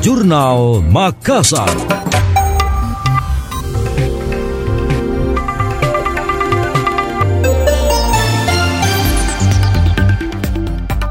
Jurnal Makassar.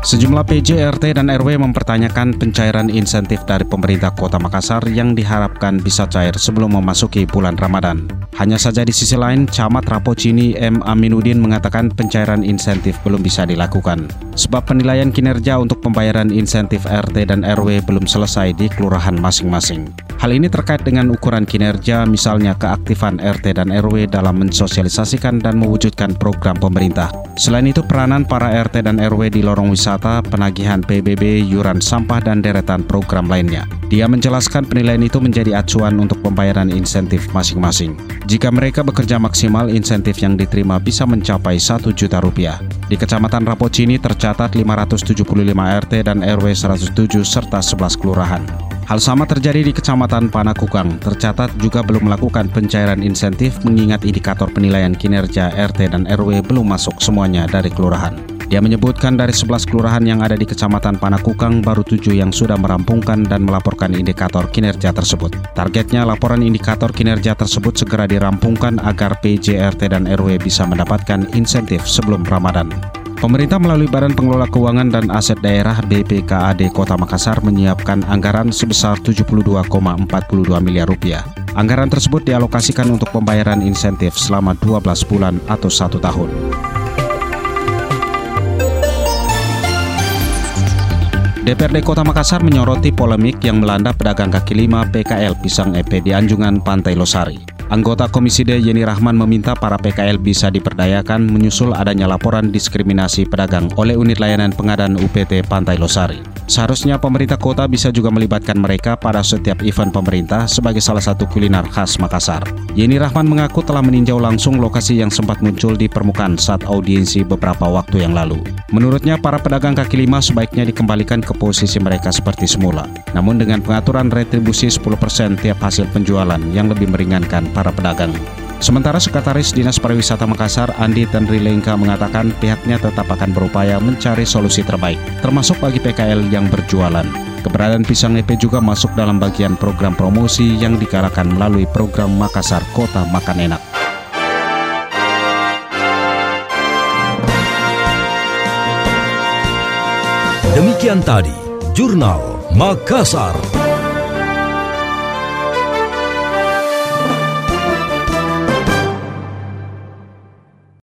Sejumlah PJ, RT, dan RW mempertanyakan pencairan insentif dari pemerintah Kota Makassar yang diharapkan bisa cair sebelum memasuki bulan Ramadan. Hanya saja di sisi lain, Camat Rapocini M. Aminuddin mengatakan pencairan insentif belum bisa dilakukan. Sebab penilaian kinerja untuk pembayaran insentif RT dan RW belum selesai di kelurahan masing-masing. Hal ini terkait dengan ukuran kinerja, misalnya keaktifan RT dan RW dalam mensosialisasikan dan mewujudkan program pemerintah. Selain itu, peranan para RT dan RW di lorong wisata, penagihan PBB, yuran sampah, dan deretan program lainnya. Dia menjelaskan penilaian itu menjadi acuan untuk pembayaran insentif masing-masing. Jika mereka bekerja maksimal, insentif yang diterima bisa mencapai 1 juta rupiah. Di Kecamatan Rapocini tercatat 575 RT dan RW 107 serta 11 kelurahan. Hal sama terjadi di Kecamatan Panakukang. Tercatat juga belum melakukan pencairan insentif mengingat indikator penilaian kinerja RT dan RW belum masuk semuanya dari kelurahan. Dia menyebutkan dari 11 kelurahan yang ada di Kecamatan Panakukang, baru tujuh yang sudah merampungkan dan melaporkan indikator kinerja tersebut. Targetnya laporan indikator kinerja tersebut segera dirampungkan agar PJ, RT, dan RW bisa mendapatkan insentif sebelum Ramadan. Pemerintah melalui Badan Pengelola Keuangan dan Aset Daerah BPKAD Kota Makassar menyiapkan anggaran sebesar 72,42 miliar rupiah. Anggaran tersebut dialokasikan untuk pembayaran insentif selama 12 bulan atau satu tahun. DPRD Kota Makassar menyoroti polemik yang melanda pedagang kaki lima PKL Pisang EP di Anjungan Pantai Losari. Anggota Komisi D Yeni Rahman meminta para PKL bisa diperdayakan menyusul adanya laporan diskriminasi pedagang oleh unit layanan pengadaan UPT Pantai Losari. Seharusnya pemerintah kota bisa juga melibatkan mereka pada setiap event pemerintah sebagai salah satu kuliner khas Makassar. Yeni Rahman mengaku telah meninjau langsung lokasi yang sempat muncul di permukaan saat audiensi beberapa waktu yang lalu. Menurutnya, para pedagang kaki lima sebaiknya dikembalikan ke posisi mereka seperti semula. Namun dengan pengaturan retribusi 10% tiap hasil penjualan yang lebih meringankan para pedagang. Sementara Sekretaris Dinas Pariwisata Makassar, Andi Tenrilengka mengatakan pihaknya tetap akan berupaya mencari solusi terbaik, termasuk bagi PKL yang berjualan. Keberadaan pisang EP juga masuk dalam bagian program promosi yang digalakan melalui program Makassar Kota Makan Enak. Demikian tadi, Jurnal Makassar.